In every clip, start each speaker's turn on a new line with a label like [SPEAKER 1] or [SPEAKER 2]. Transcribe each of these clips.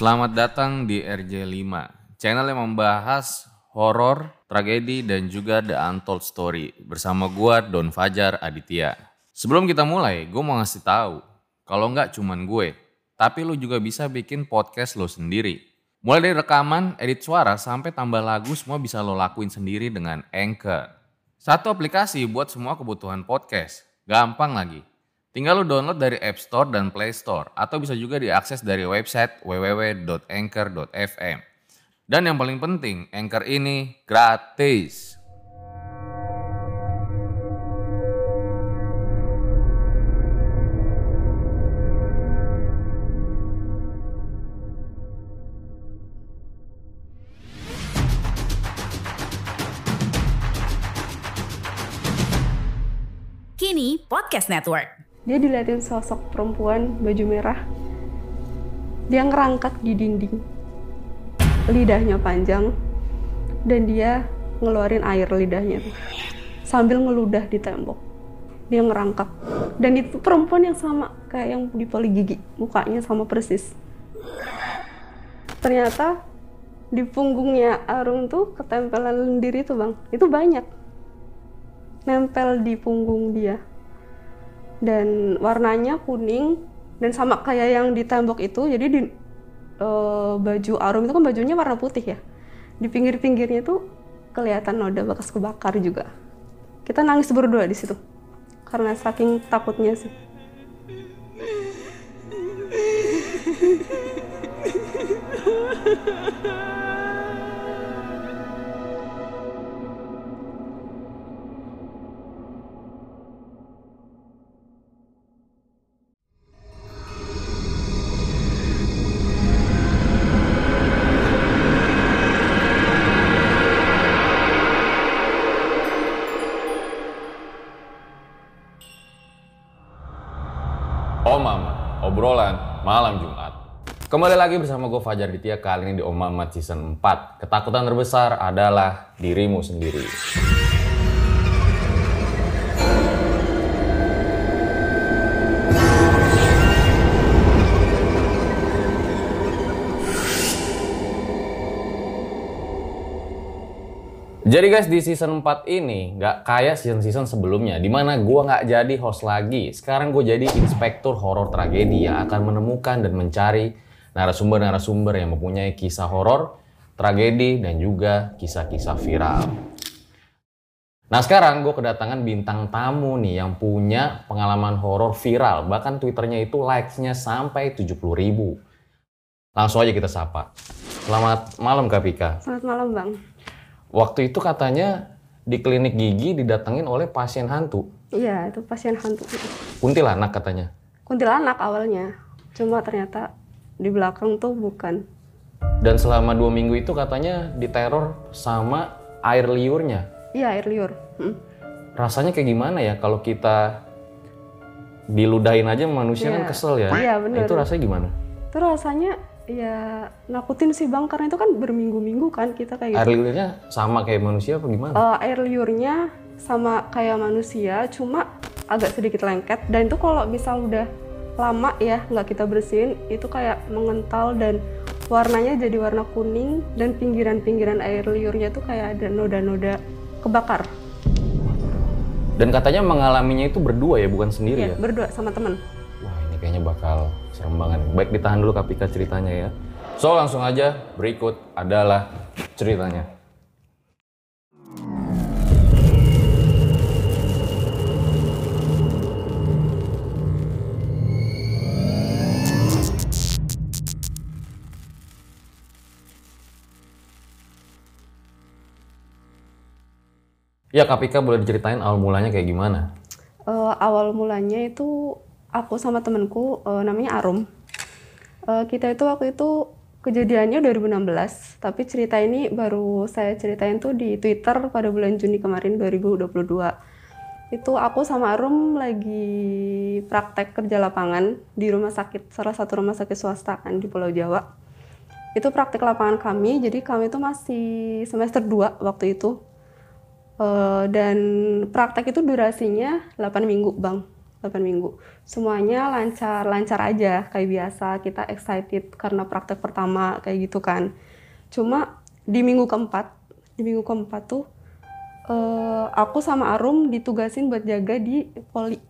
[SPEAKER 1] Selamat datang di RJ5, channel yang membahas horor, tragedi, dan juga The Untold Story bersama gua Don Fajar Aditya. Sebelum kita mulai, gue mau ngasih tahu kalau nggak cuman gue, tapi lu juga bisa bikin podcast lo sendiri. Mulai dari rekaman, edit suara, sampai tambah lagu semua bisa lo lakuin sendiri dengan Anchor. Satu aplikasi buat semua kebutuhan podcast. Gampang lagi. Tinggal lo download dari App Store dan Play Store atau bisa juga diakses dari website www.anchor.fm. Dan yang paling penting, Anchor ini gratis.
[SPEAKER 2] Kini Podcast Network.
[SPEAKER 3] Dia diliatin sosok perempuan baju merah. Dia ngerangkat di dinding. Lidahnya panjang. Dan dia ngeluarin air lidahnya sambil ngeludah di tembok. Dia ngerangkak. Dan itu perempuan yang sama kayak yang di poli gigi. Mukanya sama persis. Ternyata di punggungnya Arum tuh ketempelan lendir itu bang. Itu banyak. Nempel di punggung dia dan warnanya kuning dan sama kayak yang di tembok itu jadi di eh, baju Arum itu kan bajunya warna putih ya. Di pinggir-pinggirnya tuh kelihatan noda bekas kebakar juga. Kita nangis berdua di situ karena saking takutnya sih
[SPEAKER 1] Kembali lagi bersama gue Fajar Ditya kali ini di Om Mamat Season 4. Ketakutan terbesar adalah dirimu sendiri. Jadi guys di season 4 ini nggak kayak season-season sebelumnya di mana gue nggak jadi host lagi. Sekarang gue jadi inspektur horor tragedi yang akan menemukan dan mencari narasumber-narasumber yang mempunyai kisah horor, tragedi, dan juga kisah-kisah viral. Nah sekarang gue kedatangan bintang tamu nih yang punya pengalaman horor viral. Bahkan twitternya itu likes-nya sampai 70 ribu. Langsung aja kita sapa. Selamat malam Kak Pika.
[SPEAKER 3] selamat malam bang
[SPEAKER 1] Waktu itu katanya di klinik gigi didatengin oleh pasien hantu.
[SPEAKER 3] iya itu pasien hantu
[SPEAKER 1] Kuntilanak katanya.
[SPEAKER 3] kuntilanak awalnya cuma ternyata di belakang tuh bukan
[SPEAKER 1] Dan selama dua minggu itu katanya diteror sama air liurnya.
[SPEAKER 3] iya air liur Mm.
[SPEAKER 1] Rasanya kayak gimana ya kalau kita diludahin aja manusia kan
[SPEAKER 3] Iya.
[SPEAKER 1] kesel ya.
[SPEAKER 3] Iya, bener.
[SPEAKER 1] Itu rasanya gimana?
[SPEAKER 3] itu rasanya ya nakutin sih bang karena itu kan berminggu-minggu kan kita kayak
[SPEAKER 1] Air
[SPEAKER 3] gitu
[SPEAKER 1] liurnya sama kayak manusia apa gimana?
[SPEAKER 3] Eh, air liurnya sama kayak manusia cuma agak sedikit lengket dan itu kalau misal udah lama ya nggak kita bersihin itu kayak mengental dan warnanya jadi warna kuning dan pinggiran-pinggiran air liurnya tuh kayak ada noda-noda kebakar
[SPEAKER 1] Dan katanya mengalaminya itu berdua ya, bukan sendiri
[SPEAKER 3] ya
[SPEAKER 1] ya?
[SPEAKER 3] berdua sama temen
[SPEAKER 1] Wah ini kayaknya bakal serem banget. Baik ditahan dulu Kapika ceritanya ya. So langsung aja berikut adalah ceritanya. Ya Kapika boleh diceritain awal mulanya kayak gimana?
[SPEAKER 3] Eh, awal mulanya itu aku sama temenku eh, namanya Arum. Eh, kita itu waktu itu kejadiannya 2016, tapi cerita ini baru saya ceritain tuh di Twitter pada bulan Juni kemarin 2022. Itu aku sama Arum lagi praktek kerja lapangan di rumah sakit, salah satu rumah sakit swasta kan di Pulau Jawa. Itu praktek lapangan kami, jadi kami itu masih semester 2 waktu itu. Eh, dan praktek itu durasinya 8 minggu, Bang. 8 minggu. Semuanya lancar-lancar aja kayak biasa. Kita excited karena praktek pertama kayak gitu kan. Cuma di minggu keempat, di minggu keempat tuh eh, aku sama Arum ditugasin buat jaga di poli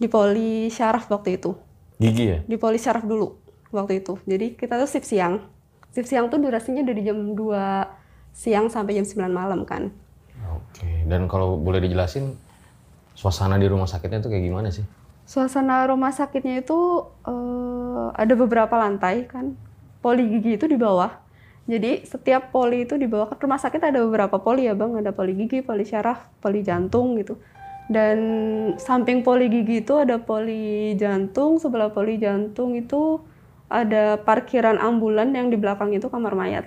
[SPEAKER 3] di poli syaraf waktu itu.
[SPEAKER 1] Gigi ya?
[SPEAKER 3] Di poli syaraf dulu waktu itu. Jadi kita tuh shift siang. Shift siang tuh durasinya dari jam 2 siang sampai jam 9 malam kan.
[SPEAKER 1] Oke, dan kalau boleh dijelasin suasana di rumah sakitnya tuh kayak gimana sih?
[SPEAKER 3] Suasana rumah sakitnya itu eh, ada beberapa lantai kan. Poli gigi itu di bawah. Jadi setiap poli itu di bawah kan rumah sakit ada beberapa poli ya bang. Ada poli gigi, poli syaraf, poli jantung gitu. Dan samping poli gigi itu ada poli jantung. Sebelah poli jantung itu ada parkiran ambulan yang di belakang itu kamar mayat.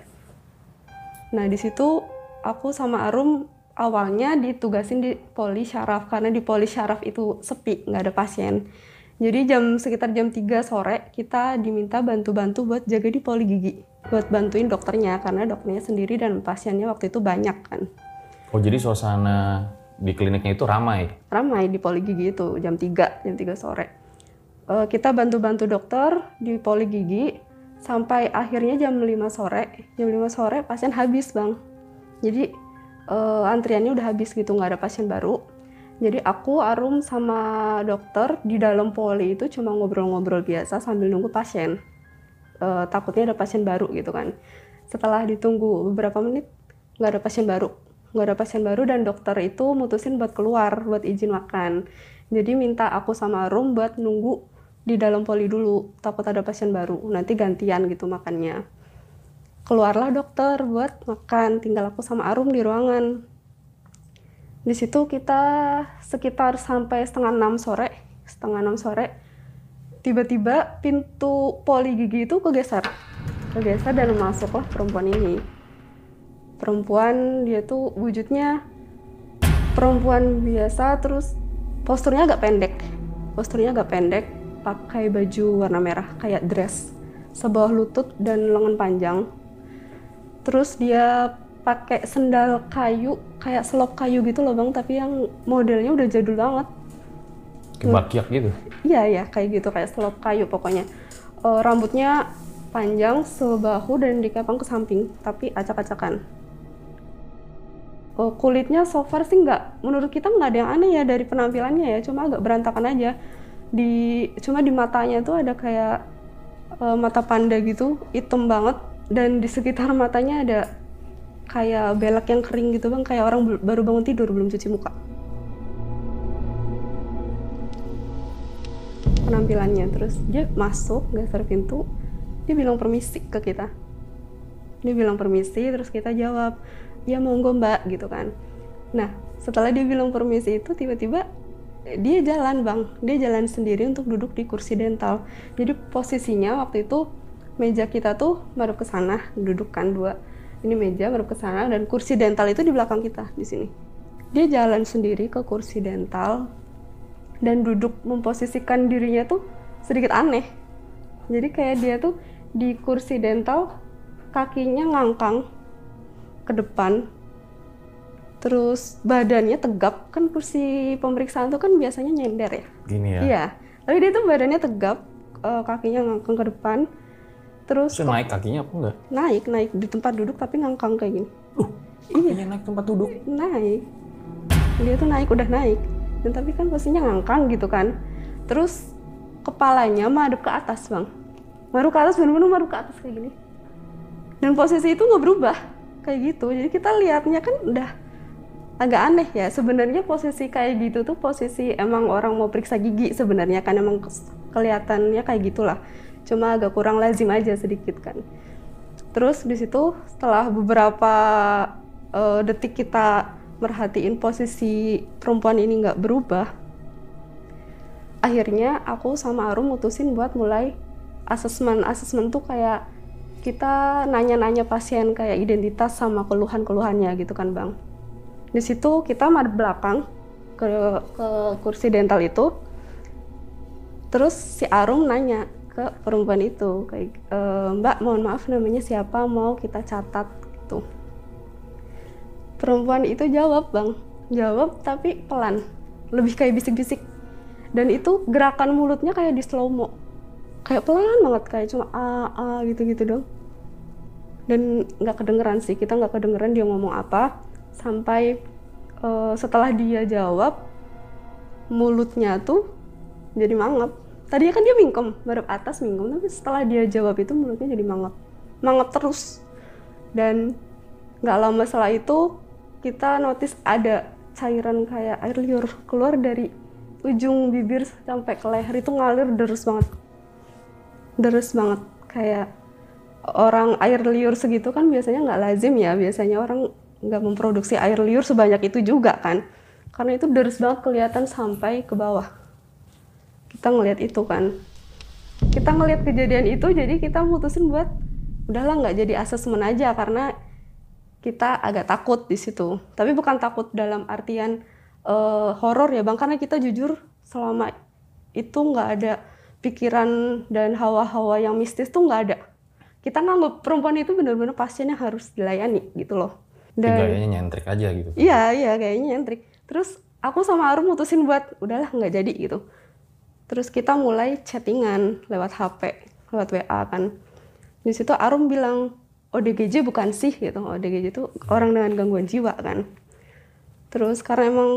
[SPEAKER 3] Nah di situ aku sama Arum awalnya ditugasin di poli syaraf karena di poli syaraf itu sepi nggak ada pasien. Jadi jam sekitar jam 3 sore kita diminta bantu-bantu buat jaga di poli gigi buat bantuin dokternya karena dokternya sendiri dan pasiennya waktu itu banyak kan.
[SPEAKER 1] Oh jadi suasana di kliniknya itu ramai?
[SPEAKER 3] Ramai di poli gigi itu jam 3 jam 3 sore. Eh, kita bantu-bantu dokter di poli gigi sampai akhirnya jam 5 sore. Jam 5 sore pasien habis bang. Jadi eh, antriannya udah habis gitu nggak ada pasien baru. Jadi aku, Arum sama dokter di dalam poli itu cuma ngobrol-ngobrol biasa sambil nunggu pasien. Eh, takutnya ada pasien baru gitu kan. Setelah ditunggu beberapa menit nggak ada pasien baru, nggak ada pasien baru dan dokter itu mutusin buat keluar buat izin makan. Jadi minta aku sama Arum buat nunggu di dalam poli dulu, takut ada pasien baru. Nanti gantian gitu makannya keluarlah dokter buat makan. Tinggal aku sama Arum di ruangan. Di situ kita sekitar sampai setengah enam sore setengah enam sore tiba-tiba pintu poli gigi itu kegeser. Kegeser dan masuklah perempuan ini. Perempuan dia tuh wujudnya perempuan biasa terus posturnya agak pendek. Posturnya agak pendek pakai baju warna merah kayak dress. Sebawah lutut dan lengan panjang terus dia pakai sendal kayu kayak selop kayu gitu loh bang. Tapi yang modelnya udah jadul banget.
[SPEAKER 1] Kayak bakiak gitu?
[SPEAKER 3] iya ya kayak gitu kayak selop kayu pokoknya. Eh, rambutnya panjang sebahu dan dikepang ke samping tapi acak-acakan. Oh, kulitnya so far sih nggak menurut kita nggak ada yang aneh ya dari penampilannya ya. Cuma agak berantakan aja. Di cuma di matanya tuh ada kayak eh, mata panda gitu hitam banget dan di sekitar matanya ada kayak belak yang kering gitu bang. Kayak orang baru bangun tidur belum cuci muka. Penampilannya terus dia masuk geser pintu dia bilang permisi ke kita. Dia bilang permisi terus kita jawab ya monggo mbak gitu kan. Nah setelah dia bilang permisi itu tiba-tiba eh, dia jalan bang. Dia jalan sendiri untuk duduk di kursi dental. Jadi posisinya waktu itu meja kita tuh baru ke sana duduk kan dua. Ini meja baru ke sana dan kursi dental itu di belakang kita di sini. Dia jalan sendiri ke kursi dental dan duduk memposisikan dirinya tuh sedikit aneh. Jadi kayak dia tuh di kursi dental kakinya ngangkang ke depan terus badannya tegap. Kan kursi pemeriksaan tuh kan biasanya nyender ya?
[SPEAKER 1] Gini ya?
[SPEAKER 3] iya. Tapi dia tuh badannya tegap eh, kakinya ngangkang ke depan terus
[SPEAKER 1] Terus naik kakinya apa enggak?
[SPEAKER 3] naik naik. Di tempat duduk tapi ngangkang kayak gini.
[SPEAKER 1] Loh, kakinya naik tempat duduk?
[SPEAKER 3] naik. Dia tuh naik udah naik. Dan tapi kan posisinya ngangkang gitu kan. Terus kepalanya madep ke atas bang. Madep ke atas bener-bener madep ke atas kayak gini. Dan posisi itu nggak berubah. Kayak gitu. Jadi kita lihatnya kan udah agak aneh ya. Sebenarnya posisi kayak gitu tuh posisi emang orang mau periksa gigi sebenarnya kan. Emang kelihatannya kayak gitulah cuma agak kurang lazim aja sedikit kan. Terus di situ setelah beberapa eh, detik kita merhatiin posisi perempuan ini nggak berubah akhirnya aku sama Arum mutusin buat mulai asesmen asesmen tuh kayak kita nanya-nanya pasien kayak identitas sama keluhan-keluhannya gitu kan bang. Di situ kita madep belakang ke ke kursi dental itu. Terus si Arum nanya ke perempuan itu. Kayak "E, Mbak mohon maaf namanya siapa? Mau kita catat gitu. Perempuan itu jawab bang. Jawab tapi pelan. Lebih kayak bisik-bisik. Dan itu gerakan mulutnya kayak di slow mo kayak pelan banget kayak cuma a a gitu gitu dong. Dan nggak kedengeran sih. Kita nggak kedengeran dia ngomong apa. Sampai uh, setelah dia jawab mulutnya tuh jadi mangap tadinya kan dia mingkem baru atas mingkem tapi setelah dia jawab itu mulutnya jadi mangap. Mangap terus. Dan nggak lama setelah itu kita notice ada cairan kayak air liur keluar dari ujung bibir sampai ke leher. Itu ngalir deres banget. Deres banget. Kayak orang air liur segitu kan biasanya nggak lazim ya. Biasanya orang nggak memproduksi air liur sebanyak itu juga kan. Karena itu deres banget kelihatan sampai ke bawah kita ngelihat itu kan. Kita ngelihat kejadian itu jadi kita mutusin buat udahlah nggak jadi asesmen aja karena kita agak takut di situ. Tapi bukan takut dalam artian uh, horor ya bang karena kita jujur selama itu nggak ada pikiran dan hawa-hawa yang mistis tuh nggak ada. Kita nganggap perempuan itu benar-benar pasiennya harus dilayani gitu loh.
[SPEAKER 4] Dan kayaknya nyentrik aja gitu.
[SPEAKER 3] Iya iya kayaknya nyentrik. Terus aku sama Arum mutusin buat udahlah nggak jadi gitu terus kita mulai chattingan lewat HP lewat WA kan. Di situ Arum bilang ODGJ bukan sih gitu. ODGJ itu orang dengan gangguan jiwa kan. Terus karena emang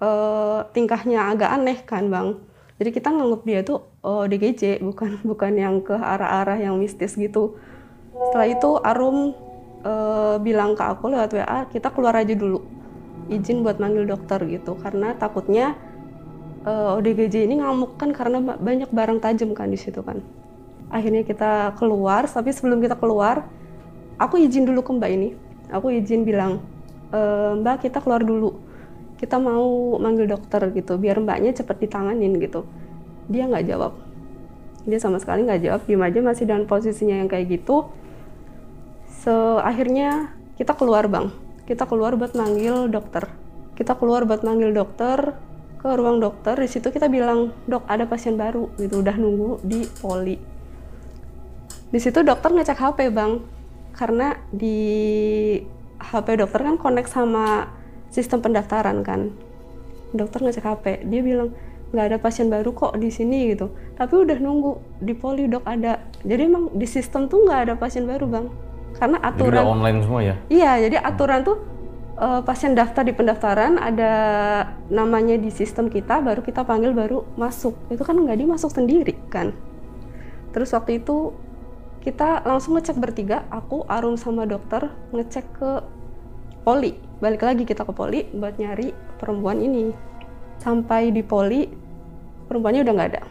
[SPEAKER 3] uh, tingkahnya agak aneh kan bang. Jadi kita nganggap dia tuh oh, DGJ bukan bukan yang ke arah-arah yang mistis gitu. Setelah itu Arum uh, bilang ke aku lewat WA kita keluar aja dulu. Izin buat manggil dokter gitu. Karena takutnya uh, eh, ODGJ ini ngamuk kan karena banyak barang tajam kan di situ kan. Akhirnya kita keluar tapi sebelum kita keluar aku izin dulu ke mbak ini. Aku izin bilang e, mbak kita keluar dulu. Kita mau manggil dokter gitu. Biar mbaknya cepet ditanganin gitu. Dia nggak jawab. Dia sama sekali nggak jawab. Diem aja masih dalam posisinya yang kayak gitu. So akhirnya kita keluar bang. Kita keluar buat manggil dokter. Kita keluar buat manggil dokter ke ruang dokter di situ kita bilang dok ada pasien baru gitu. Udah nunggu di poli. Di situ dokter ngecek HP bang. Karena di HP dokter kan connect sama sistem pendaftaran kan. Dokter ngecek HP dia bilang nggak ada pasien baru kok di sini gitu. Tapi udah nunggu di poli dok ada. Jadi emang di sistem tuh nggak ada pasien baru bang. Karena aturan
[SPEAKER 4] jadi online semua ya?
[SPEAKER 3] Iya jadi aturan tuh uh, pasien daftar di pendaftaran ada namanya di sistem kita baru kita panggil baru masuk. Itu kan nggak dimasuk sendiri kan? Terus waktu itu kita langsung ngecek bertiga aku Arum sama dokter ngecek ke poli. Balik lagi kita ke poli buat nyari perempuan ini. Sampai di poli perempuannya udah nggak ada.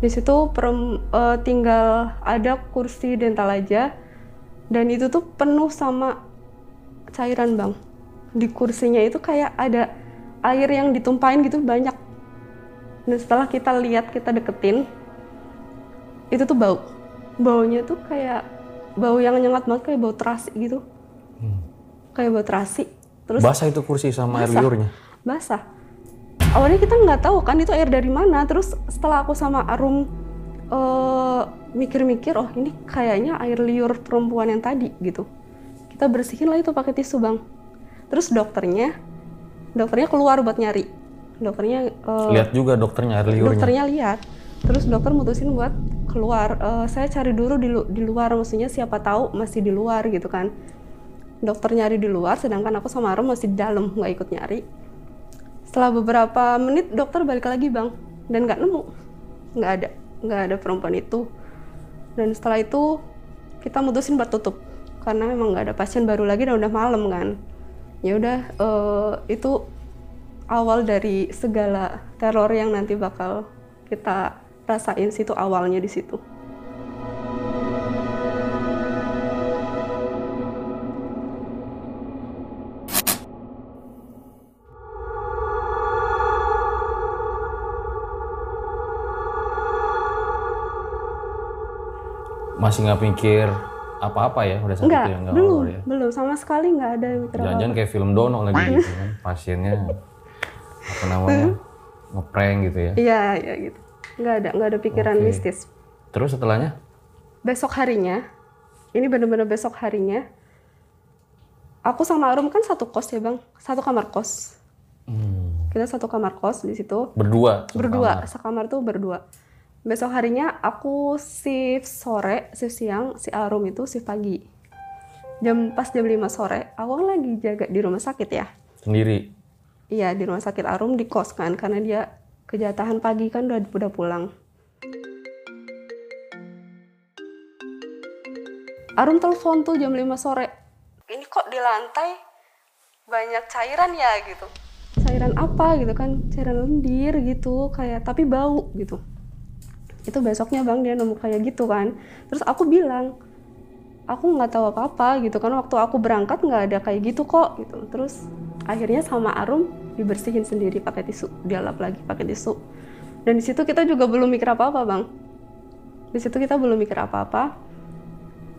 [SPEAKER 3] Di situ perem, uh, tinggal ada kursi dental aja. Dan itu tuh penuh sama cairan bang. Di kursinya itu kayak ada air yang ditumpahin gitu banyak. Dan setelah kita lihat kita deketin itu tuh bau. Baunya tuh kayak bau yang nyengat banget kayak bau terasi gitu. Hmm. kayak bau terasi.
[SPEAKER 4] Terus basah itu kursi sama basah, air liurnya?
[SPEAKER 3] Basah. Awalnya kita nggak tahu kan itu air dari mana. Terus setelah aku sama Arum uh, mikir-mikir oh ini kayaknya air liur perempuan yang tadi gitu kita bersihin lah itu pakai tisu bang. Terus dokternya dokternya keluar buat nyari. Dokternya
[SPEAKER 4] uh, lihat juga dokternya air liurnya.
[SPEAKER 3] dokternya lihat. Terus dokter mutusin buat keluar. Uh, saya cari dulu di, lu di luar maksudnya siapa tahu masih di luar gitu kan. Dokter nyari di luar sedangkan aku sama Arum masih di dalam nggak ikut nyari. Setelah beberapa menit dokter balik lagi bang. Dan nggak nemu. Nggak ada nggak ada perempuan itu. Dan setelah itu kita mutusin buat tutup karena memang nggak ada pasien baru lagi dan udah malam kan ya udah uh, itu awal dari segala teror yang nanti bakal kita rasain situ awalnya di situ.
[SPEAKER 4] Masih nggak mikir apa-apa ya udah saat
[SPEAKER 3] enggak,
[SPEAKER 4] itu ya
[SPEAKER 3] enggak belum, ya? belum sama sekali nggak ada
[SPEAKER 4] Jangan-jangan kayak film Dono lagi gitu kan pasiennya apa namanya ngeprank gitu ya?
[SPEAKER 3] Iya, iya gitu nggak ada nggak ada pikiran okay. mistis
[SPEAKER 4] terus setelahnya
[SPEAKER 3] besok harinya ini benar-benar besok harinya aku sama Arum kan satu kos ya bang satu kamar kos hmm. kita satu kamar kos di situ
[SPEAKER 4] Berdua. satu
[SPEAKER 3] berdua
[SPEAKER 4] kamar.
[SPEAKER 3] sekamar tuh berdua besok harinya aku shift sore shift siang si Arum itu shift pagi. Jam pas jam 5 sore aku lagi jaga di rumah sakit ya?
[SPEAKER 4] Sendiri.
[SPEAKER 3] iya di rumah sakit Arum di kos kan karena dia kejatahan pagi kan udah udah pulang. Arum telepon tuh jam 5 sore. Ini kok di lantai? Banyak cairan ya gitu. Cairan apa gitu kan? Cairan lendir gitu kayak tapi bau gitu itu besoknya bang dia nemu kayak gitu kan. Terus aku bilang aku nggak tahu apa apa gitu kan. Waktu aku berangkat nggak ada kayak gitu kok gitu. Terus akhirnya sama Arum dibersihin sendiri pakai tisu dia lap lagi pakai tisu. Dan di situ kita juga belum mikir apa apa bang. Di situ kita belum mikir apa apa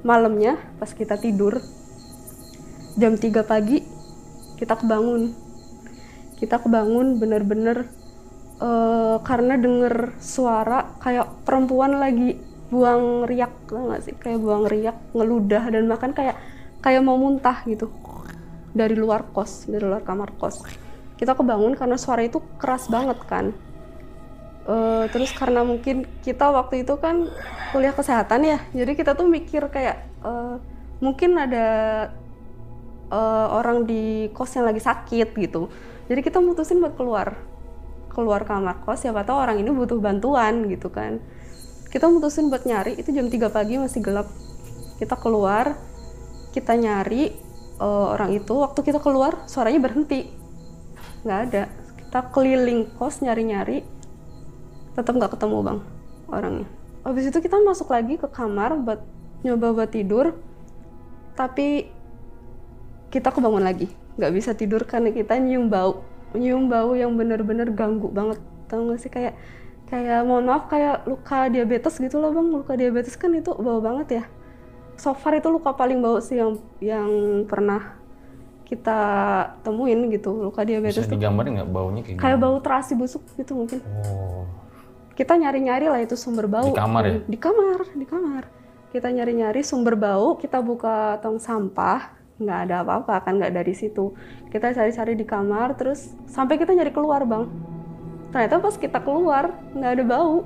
[SPEAKER 3] malamnya pas kita tidur jam 3 pagi kita kebangun. Kita kebangun bener-bener eh, karena denger suara kayak perempuan lagi buang riak tau gak sih? Kayak buang riak ngeludah dan makan kayak kayak mau muntah gitu. Dari luar kos dari luar kamar kos. Kita kebangun karena suara itu keras banget kan. Eh, terus karena mungkin kita waktu itu kan kuliah kesehatan ya jadi kita tuh mikir kayak eh, mungkin ada eh, orang di kos yang lagi sakit gitu. Jadi kita mutusin buat keluar keluar kamar kos siapa tahu orang ini butuh bantuan gitu kan. Kita mutusin buat nyari itu jam 3 pagi masih gelap. Kita keluar kita nyari eh, orang itu waktu kita keluar suaranya berhenti. Nggak ada. Kita keliling kos nyari-nyari tetap nggak ketemu bang orangnya. Habis itu kita masuk lagi ke kamar buat nyoba buat tidur tapi kita kebangun lagi. Nggak bisa tidur karena kita nyium bau nyium bau yang bener-bener ganggu banget. Tau gak sih? Kayak kayak mohon maaf kayak luka diabetes gitu loh bang. Luka diabetes kan itu bau banget ya. So far itu luka paling bau sih yang yang pernah kita temuin gitu. Luka diabetes
[SPEAKER 4] Bisa digambarin nggak baunya kayak
[SPEAKER 3] kayak bau terasi busuk gitu mungkin.
[SPEAKER 4] Oh.
[SPEAKER 3] kita nyari-nyari lah itu sumber bau.
[SPEAKER 4] Di kamar ya?
[SPEAKER 3] di kamar di kamar. Kita nyari-nyari sumber bau kita buka tong sampah nggak ada apa-apa kan nggak dari situ. Kita cari-cari di kamar terus sampai kita nyari keluar bang. Ternyata pas kita keluar nggak ada bau.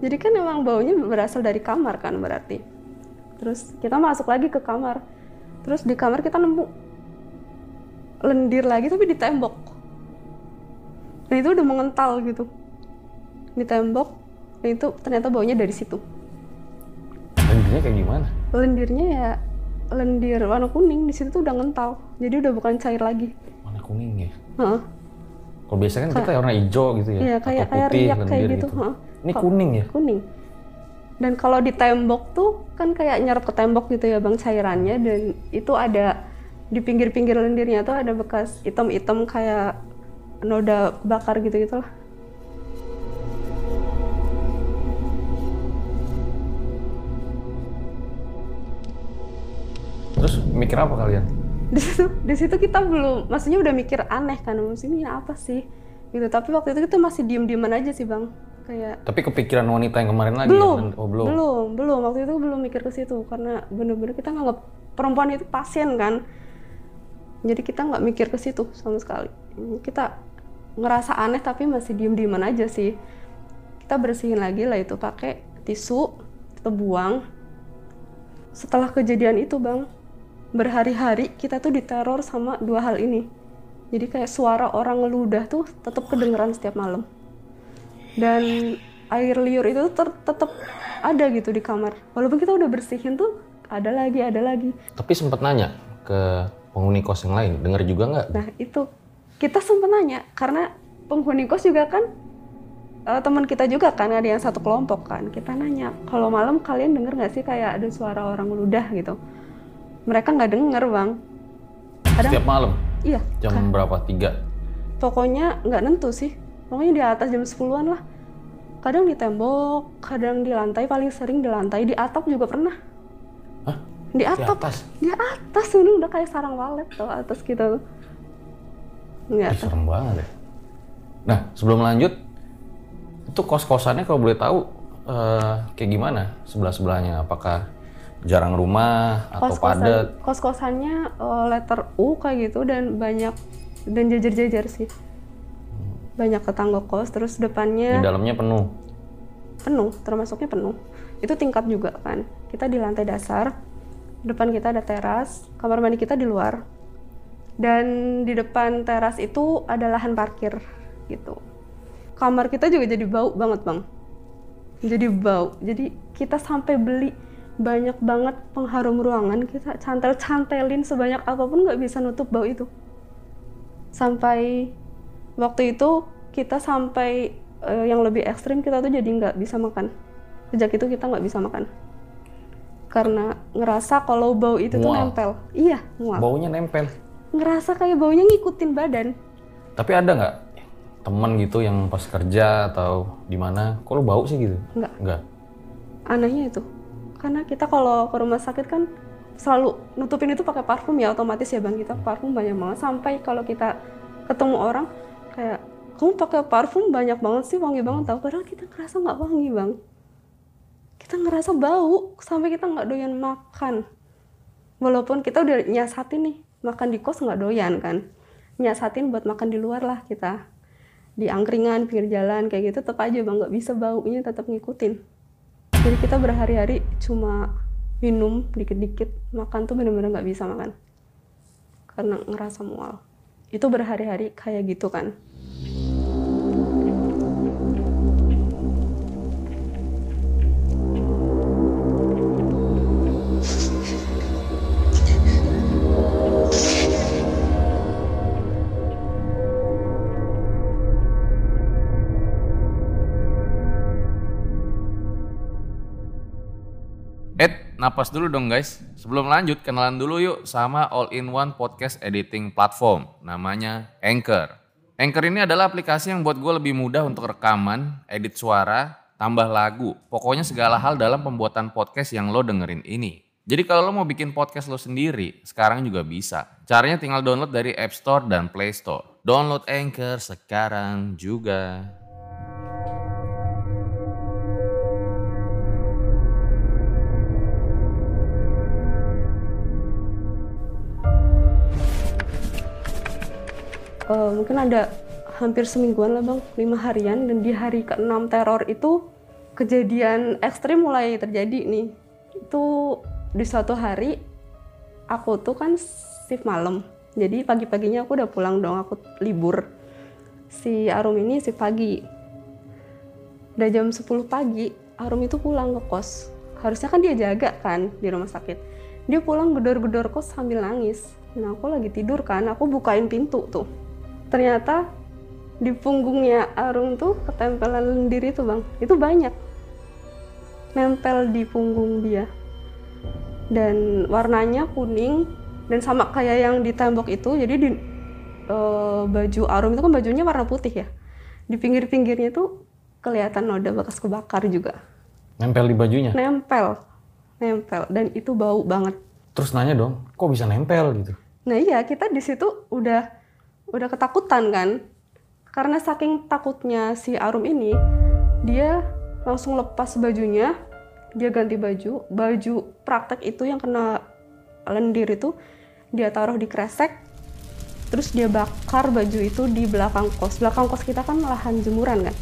[SPEAKER 3] Jadi kan emang baunya berasal dari kamar kan berarti. Terus kita masuk lagi ke kamar. Terus di kamar kita nemu lendir lagi tapi di tembok. Dan itu udah mengental gitu. Di tembok dan itu ternyata baunya dari situ.
[SPEAKER 4] Lendirnya kayak gimana?
[SPEAKER 3] lendirnya ya lendir warna kuning di situ tuh udah ngental jadi udah bukan cair lagi
[SPEAKER 4] Warna kuning ya.
[SPEAKER 3] Heeh.
[SPEAKER 4] Kalau biasa kan kita warna hijau gitu ya.
[SPEAKER 3] Iya, kayak-
[SPEAKER 4] atau
[SPEAKER 3] kayak
[SPEAKER 4] putih,
[SPEAKER 3] riak kayak
[SPEAKER 4] lendir
[SPEAKER 3] gitu, heeh.
[SPEAKER 4] Ini kuning ya?
[SPEAKER 3] kuning dan kalau di tembok tuh kan kayak nyerap ke tembok gitu ya bang cairannya dan itu ada di pinggir-pinggir lendirnya tuh ada bekas hitam-hitam kayak noda bakar gitu gitulah
[SPEAKER 4] Terus mikir apa kalian?
[SPEAKER 3] di situ di situ kita belum maksudnya udah mikir aneh kan maksudnya ini apa sih gitu tapi waktu itu kita masih diem dieman aja sih bang kayak
[SPEAKER 4] Tapi kepikiran wanita yang kemarin lagi
[SPEAKER 3] belum,
[SPEAKER 4] ya? Oh, belum.
[SPEAKER 3] belum, belum. Waktu itu belum mikir ke situ karena bener-bener kita nganggap perempuan itu pasien kan. Jadi kita nggak mikir ke situ sama sekali. Kita ngerasa aneh tapi masih diem-dieman aja sih. Kita bersihin lagi lah itu pakai tisu, kita buang. Setelah kejadian itu bang, berhari-hari kita tuh diteror sama dua hal ini. Jadi kayak suara orang ngeludah tuh tetap kedengeran setiap malam. Dan air liur itu ter- tetap ada gitu di kamar. Walaupun kita udah bersihin tuh ada lagi ada lagi.
[SPEAKER 4] Tapi sempat nanya ke penghuni kos yang lain, dengar juga nggak?
[SPEAKER 3] nah itu. Kita sempat nanya karena penghuni kos juga kan eh, teman kita juga kan ada yang satu kelompok kan. Kita nanya kalau malam kalian denger nggak sih kayak ada suara orang ludah? gitu mereka nggak denger bang ada
[SPEAKER 4] Setiap malam,
[SPEAKER 3] iya
[SPEAKER 4] jam berapa? Tiga.
[SPEAKER 3] pokoknya nggak nentu sih pokoknya di atas jam 10-an lah kadang di tembok kadang di lantai paling sering di lantai di atap juga pernah
[SPEAKER 4] Hah?
[SPEAKER 3] di
[SPEAKER 4] Di
[SPEAKER 3] atap
[SPEAKER 4] atas?
[SPEAKER 3] di atas ini udah kayak sarang walet tuh atas kita tuh nggak
[SPEAKER 4] Ih, serem banget ya. Nah, sebelum lanjut, itu kos-kosannya kalau boleh tahu eh, kayak gimana sebelah-sebelahnya? Apakah jarang rumah atau padat?
[SPEAKER 3] kos kosannya letter U kayak gitu dan banyak dan jajar-jajar sih. Banyak tetangga kos terus
[SPEAKER 4] Di
[SPEAKER 3] depannya
[SPEAKER 4] dalamnya penuh.
[SPEAKER 3] penuh termasuknya penuh. Itu tingkat juga kan. Kita di lantai dasar depan kita ada teras kamar mandi kita di luar. Dan di depan teras itu ada lahan parkir gitu. Kamar kita juga jadi bau banget bang. Jadi bau. Jadi kita sampai beli banyak banget pengharum ruangan kita cantel-cantelin sebanyak apa pun nggak bisa nutup bau itu sampai waktu itu kita sampai eh, yang lebih ekstrim kita tuh jadi nggak bisa makan sejak itu kita nggak bisa makan karena ngerasa kalau bau itu tuh
[SPEAKER 4] Mual.
[SPEAKER 3] nempel iya mual
[SPEAKER 4] Baunya nempel.
[SPEAKER 3] ngerasa kayak baunya ngikutin badan
[SPEAKER 4] Tapi ada nggak teman gitu yang pas kerja atau di mana, kok lu bau sih gitu?
[SPEAKER 3] Nggak.
[SPEAKER 4] Nggak.
[SPEAKER 3] anehnya itu karena kita kalau ke rumah sakit kan selalu nutupin itu pakai parfum ya otomatis ya bang. Kita parfum banyak banget. Sampai kalau kita ketemu orang kayak kamu pakai parfum banyak banget sih wangi banget tau. Padahal kita ngerasa nggak wangi bang. Kita ngerasa bau sampai kita nggak doyan makan. Walaupun kita udah nyasatin nih makan di kos nggak doyan kan. Nyasatin buat makan di luar lah kita. Di angkringan pinggir jalan kayak gitu tetap aja bang. Nggak bisa baunya tetap ngikutin jadi kita berhari-hari cuma minum dikit-dikit makan tuh bener-bener nggak bisa makan. Karena ngerasa mual. Itu berhari-hari kayak gitu kan
[SPEAKER 1] napas dulu dong guys. Sebelum lanjut, kenalan dulu yuk sama all-in-one podcast editing platform. Namanya Anchor. Anchor ini adalah aplikasi yang buat gue lebih mudah untuk rekaman, edit suara, tambah lagu. Pokoknya segala hal dalam pembuatan podcast yang lo dengerin ini. Jadi kalau lo mau bikin podcast lo sendiri, sekarang juga bisa. Caranya tinggal download dari App Store dan Play Store. Download Anchor sekarang juga.
[SPEAKER 3] Eh, mungkin ada hampir semingguan lah bang. Lima harian. Dan di hari ke-6 teror itu kejadian ekstrim mulai terjadi nih. Itu di suatu hari aku tuh kan shift malam. Jadi pagi-paginya aku udah pulang dong. Aku libur. Si Arum ini shift pagi. Udah jam 10 pagi Arum itu pulang ke kos. Harusnya kan dia jaga kan di rumah sakit. Dia pulang gedor-gedor kos sambil nangis. Nah aku lagi tidur kan. Aku bukain pintu tuh ternyata di punggungnya Arum tuh ketempelan lendir itu bang. Itu banyak. Nempel di punggung dia. Dan warnanya kuning dan sama kayak yang di tembok itu. Jadi di eh, baju Arum itu kan bajunya warna putih ya. Di pinggir-pinggirnya tuh kelihatan noda bekas kebakar juga.
[SPEAKER 4] Nempel di bajunya.
[SPEAKER 3] nempel. Nempel. Dan itu bau banget.
[SPEAKER 4] Terus nanya dong, kok bisa nempel gitu?
[SPEAKER 3] Nah iya kita di situ udah udah ketakutan kan? Karena saking takutnya si Arum ini dia langsung lepas bajunya dia ganti baju baju praktek itu yang kena lendir itu dia taruh di kresek terus dia bakar baju itu di belakang kos. Belakang kos kita kan lahan jemuran kan?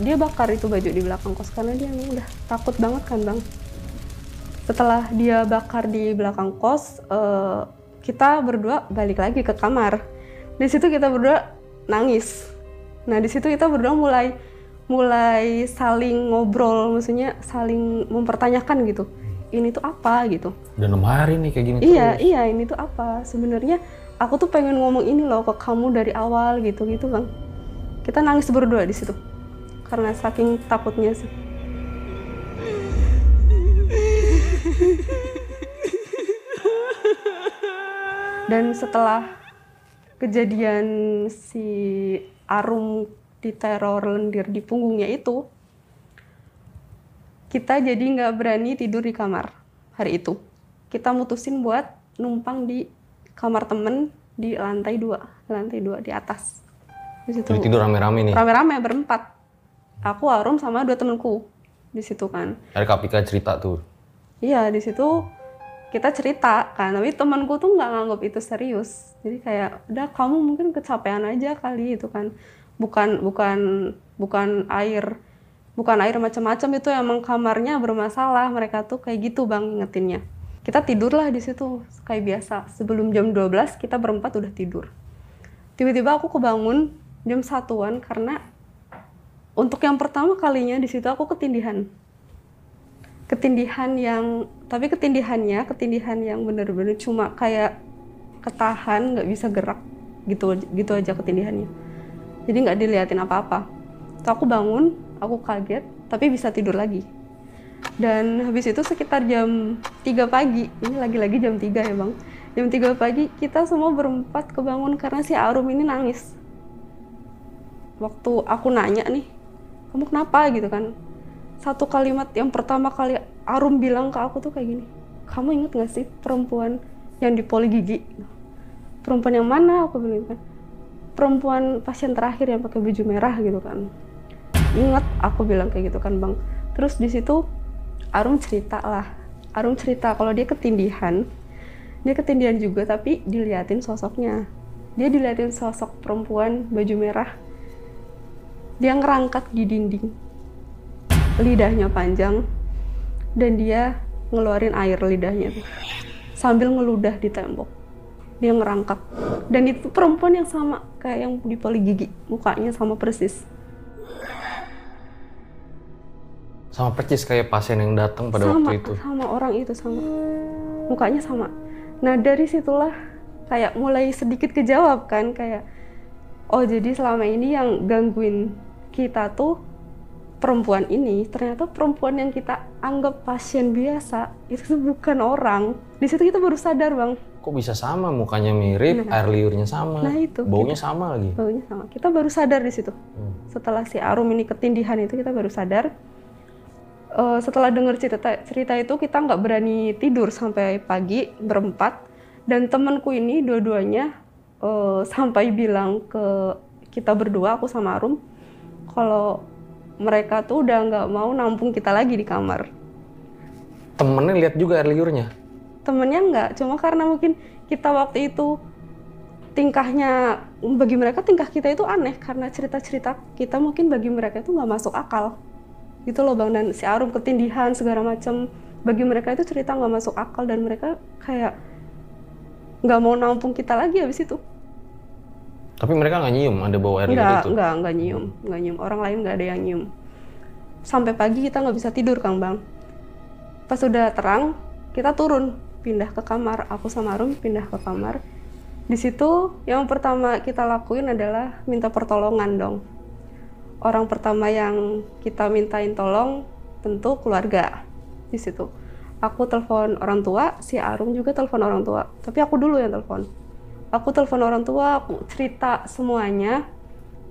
[SPEAKER 3] Dia bakar itu baju di belakang kos karena dia udah takut banget kan bang? Setelah dia bakar di belakang kos eh, kita berdua balik lagi ke kamar di situ kita berdua nangis. Nah di situ kita berdua mulai mulai saling ngobrol maksudnya saling mempertanyakan gitu. Ini tuh apa gitu.
[SPEAKER 4] Udah enam hari nih kayak gini
[SPEAKER 3] iya
[SPEAKER 4] terus.
[SPEAKER 3] iya ini tuh apa? Sebenarnya aku tuh pengen ngomong ini loh ke kamu dari awal gitu gitu bang kita nangis berdua di situ. Karena saking takutnya sih. Dan setelah kejadian si Arum diteror lendir di punggungnya itu kita jadi nggak berani tidur di kamar hari itu. Kita mutusin buat numpang di kamar temen di lantai dua lantai dua di atas. Di situ.
[SPEAKER 4] Jadi tidur rame-rame nih.
[SPEAKER 3] rame-rame berempat. Aku Arum sama dua temenku di situ kan.
[SPEAKER 4] Ada Kapika cerita tuh.
[SPEAKER 3] Iya di situ kita cerita kan, tapi temanku tuh nggak nganggap itu serius. Jadi kayak udah kamu mungkin kecapean aja kali itu kan. bukan bukan bukan air bukan air macam-macam itu emang kamarnya bermasalah. Mereka tuh kayak gitu bang ingetinnya kita tidurlah di situ kayak biasa. Sebelum jam 12 kita berempat udah tidur. Tiba-tiba aku kebangun jam satuan karena untuk yang pertama kalinya di situ aku ketindihan ketindihan yang tapi ketindihannya ketindihan yang bener-bener cuma kayak ketahan nggak bisa gerak gitu gitu aja ketindihannya. Jadi nggak diliatin apa-apa. Terus aku bangun aku kaget tapi bisa tidur lagi. Dan habis itu sekitar jam 3 pagi ini lagi-lagi jam 3 ya bang. Jam 3 pagi kita semua berempat kebangun karena si Arum ini nangis. Waktu aku nanya nih kamu kenapa? gitu kan satu kalimat yang pertama kali Arum bilang ke aku tuh kayak gini kamu inget gak sih perempuan yang di poli gigi? Perempuan yang mana? Aku bilang gitu kan. Perempuan pasien terakhir yang pakai baju merah gitu kan. Ingat aku bilang kayak gitu kan bang. Terus di situ Arum cerita lah. Arum cerita kalau dia ketindihan dia ketindihan juga tapi diliatin sosoknya. Dia diliatin sosok perempuan baju merah. Dia ngerangkat di dinding lidahnya panjang dan dia ngeluarin air lidahnya tuh. Sambil ngeludah di tembok. Dia ngerangkak. Dan itu perempuan yang sama kayak yang di poli gigi. Mukanya sama persis.
[SPEAKER 4] Sama percis kayak pasien yang datang pada
[SPEAKER 3] sama
[SPEAKER 4] waktu itu.
[SPEAKER 3] sama orang itu sama. Mukanya sama. Nah dari situlah kayak mulai sedikit kejawab kan kayak oh jadi selama ini yang gangguin kita tuh perempuan ini ternyata perempuan yang kita anggap pasien biasa itu bukan orang. Di situ kita baru sadar bang.
[SPEAKER 4] Kok bisa sama? Mukanya mirip,
[SPEAKER 3] Nah.
[SPEAKER 4] air liurnya sama,
[SPEAKER 3] Nah, itu,
[SPEAKER 4] baunya sama lagi.
[SPEAKER 3] baunya sama. Kita baru sadar di situ.
[SPEAKER 4] Hmm.
[SPEAKER 3] setelah si Arum ini ketindihan itu kita baru sadar. Eh, setelah dengar cerita cerita itu kita nggak berani tidur sampai pagi berempat. Dan temanku ini dua-duanya eh, sampai bilang ke kita berdua aku sama Arum kalau mereka tuh udah nggak mau nampung kita lagi di kamar.
[SPEAKER 4] Temennya lihat juga air liurnya.
[SPEAKER 3] temennya nggak cuma karena mungkin kita waktu itu tingkahnya bagi mereka tingkah kita itu aneh karena cerita-cerita kita mungkin bagi mereka itu nggak masuk akal. Gitu loh bang. Dan si Arum ketindihan segala macam bagi mereka itu cerita nggak masuk akal dan mereka kayak nggak mau nampung kita lagi habis itu
[SPEAKER 4] Tapi mereka nggak nyium ada bau air liur
[SPEAKER 3] nggak
[SPEAKER 4] itu.
[SPEAKER 3] nggak nggak nyium nggak nyium. Orang lain nggak ada yang nyium. Sampai pagi kita nggak bisa tidur kang bang. Pas udah terang kita turun pindah ke kamar. Aku sama Arum pindah ke kamar. Di situ yang pertama kita lakuin adalah minta pertolongan dong. Orang pertama yang kita mintain tolong tentu keluarga di situ. Aku telepon orang tua si Arum juga telepon orang tua. Tapi aku dulu yang telepon aku telepon orang tua aku cerita semuanya.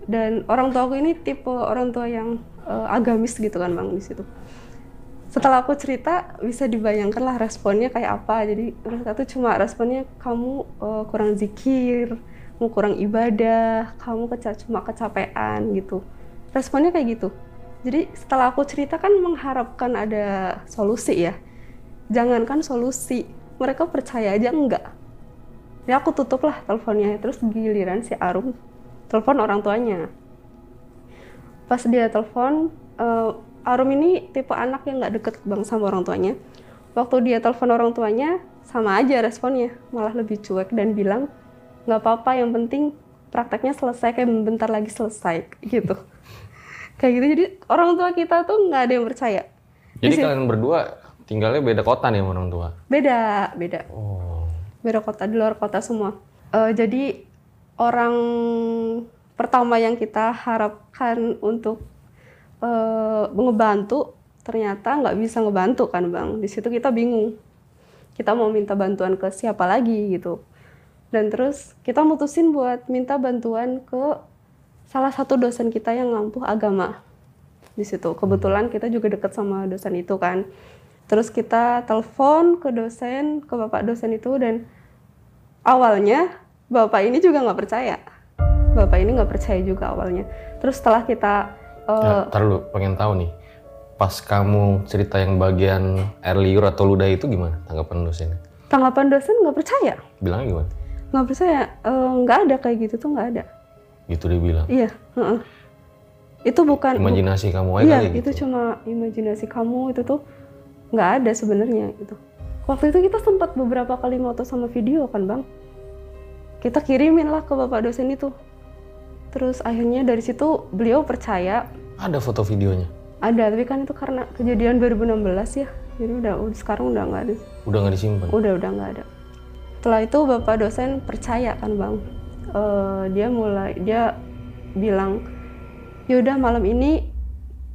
[SPEAKER 3] Dan orang tua aku ini tipe orang tua yang eh, agamis gitu kan bang di situ. Setelah aku cerita bisa dibayangkan lah responnya kayak apa. Jadi mereka tuh cuma responnya kamu eh, kurang zikir kamu kurang ibadah kamu keca cuma kecapean gitu. Responnya kayak gitu. Jadi setelah aku cerita kan mengharapkan ada solusi ya. Jangankan solusi mereka percaya aja enggak ya aku tutup lah teleponnya. Terus giliran si Arum telepon orang tuanya. Pas dia telepon eh, Arum ini tipe anak yang nggak deket bang sama orang tuanya. Waktu dia telepon orang tuanya sama aja responnya. Malah lebih cuek dan bilang nggak apa-apa yang penting prakteknya selesai kayak bentar lagi selesai gitu. Kayak gitu. Jadi orang tua kita tuh nggak ada yang percaya.
[SPEAKER 4] Jadi
[SPEAKER 3] Di sini-
[SPEAKER 4] kalian berdua tinggalnya beda kota nih sama orang tua.
[SPEAKER 3] beda beda.
[SPEAKER 4] Oh.
[SPEAKER 3] Beda kota di luar kota semua. Eh, jadi orang pertama yang kita harapkan untuk eh, ngebantu ternyata nggak bisa ngebantu kan bang? Di situ kita bingung. Kita mau minta bantuan ke siapa lagi gitu. Dan terus kita mutusin buat minta bantuan ke salah satu dosen kita yang ngampuh agama. Di situ. Kebetulan kita juga deket sama dosen itu kan terus kita telepon ke dosen ke bapak dosen itu dan awalnya bapak ini juga nggak percaya bapak ini nggak percaya juga awalnya terus setelah kita eh,
[SPEAKER 4] Ya, ntar lu pengen tahu nih. Pas kamu cerita yang bagian air liur atau ludah itu gimana tanggapan dosennya?
[SPEAKER 3] tanggapan dosen nggak percaya
[SPEAKER 4] Bilangnya gimana?
[SPEAKER 3] nggak percaya Eh, nggak ada kayak gitu tuh nggak ada
[SPEAKER 4] Gitu dia bilang.
[SPEAKER 3] Iya, heeh. Itu bukan
[SPEAKER 4] Imajinasi kamu aja
[SPEAKER 3] Iya,
[SPEAKER 4] gitu.
[SPEAKER 3] itu cuma imajinasi kamu itu tuh nggak ada sebenarnya gitu. Waktu itu kita sempat beberapa kali moto sama video kan bang. Kita kirimin lah ke bapak dosen itu. Terus akhirnya dari situ beliau percaya
[SPEAKER 4] Ada foto videonya.
[SPEAKER 3] ada, tapi kan itu karena kejadian 2016 ya. Jadi udah, sekarang udah nggak ada.
[SPEAKER 4] Udah nggak disimpan.
[SPEAKER 3] Udah udah nggak ada. Setelah itu bapak dosen percaya kan bang. Eh, dia mulai dia bilang, yaudah malam ini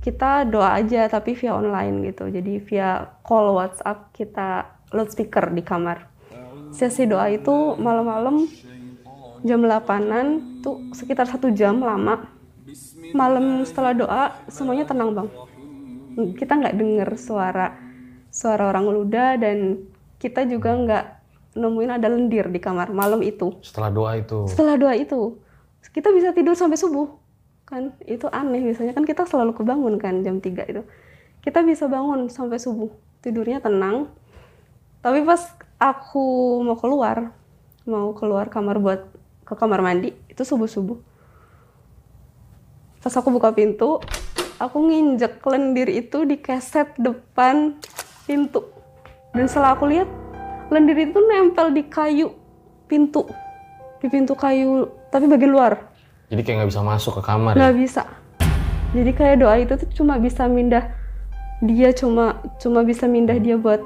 [SPEAKER 3] kita doa aja tapi via online gitu. Jadi via call WhatsApp kita loudspeaker di kamar. Sesi doa itu malam-malam jam 8-an tuh sekitar satu jam lama. Malam setelah doa semuanya tenang bang. Kita nggak dengar suara suara orang luda dan kita juga nggak nemuin ada lendir di kamar malam itu.
[SPEAKER 4] Setelah doa itu.
[SPEAKER 3] Setelah doa itu kita bisa tidur sampai subuh kan itu aneh. Biasanya kan kita selalu kebangun kan jam 3 itu. Kita bisa bangun sampai subuh. Tidurnya tenang. Tapi pas aku mau keluar mau keluar kamar buat ke kamar mandi itu subuh subuh pas aku buka pintu aku nginjek lendir itu di keset depan pintu. Dan setelah aku lihat lendir itu nempel di kayu pintu. Di pintu kayu tapi bagian luar
[SPEAKER 4] Jadi kayak nggak bisa masuk ke kamar. ya?
[SPEAKER 3] nggak bisa. Jadi kayak doa itu tuh cuma bisa mindah dia cuma cuma bisa mindah dia buat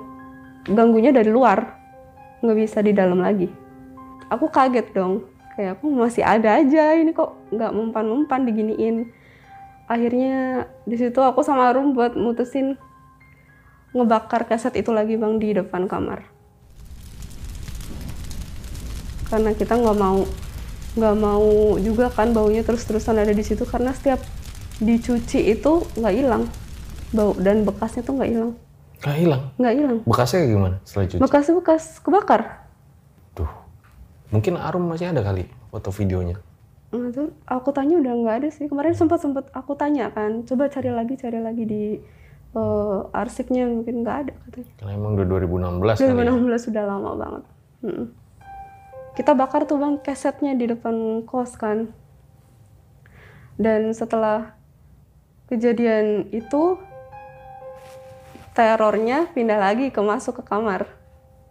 [SPEAKER 3] ganggunya dari luar. Nggak bisa di dalam lagi. Aku kaget dong. Kayak aku masih ada aja ini kok nggak mempan-mempan diginiin. Akhirnya di situ aku sama Arum buat mutusin ngebakar kaset itu lagi bang di depan kamar. Karena kita nggak mau nggak mau juga kan baunya terus-terusan ada di situ karena setiap dicuci itu nggak hilang bau dan bekasnya tuh nggak hilang
[SPEAKER 4] Nggak hilang.
[SPEAKER 3] nggak hilang
[SPEAKER 4] Bekasnya kayak gimana setelah cuci?
[SPEAKER 3] bekasnya bekas kebakar
[SPEAKER 4] Tuh. Mungkin Arum masih ada kali foto videonya.
[SPEAKER 3] Nah, itu aku tanya udah nggak ada sih kemarin sempat sempat aku tanya kan coba cari lagi cari lagi di eh, arsipnya mungkin nggak ada katanya
[SPEAKER 4] Karena emang udah 2016 kali ya.
[SPEAKER 3] 2016 sudah lama banget. Kita bakar tuh bang kesetnya di depan kos kan. Dan setelah kejadian itu terornya pindah lagi ke masuk ke kamar.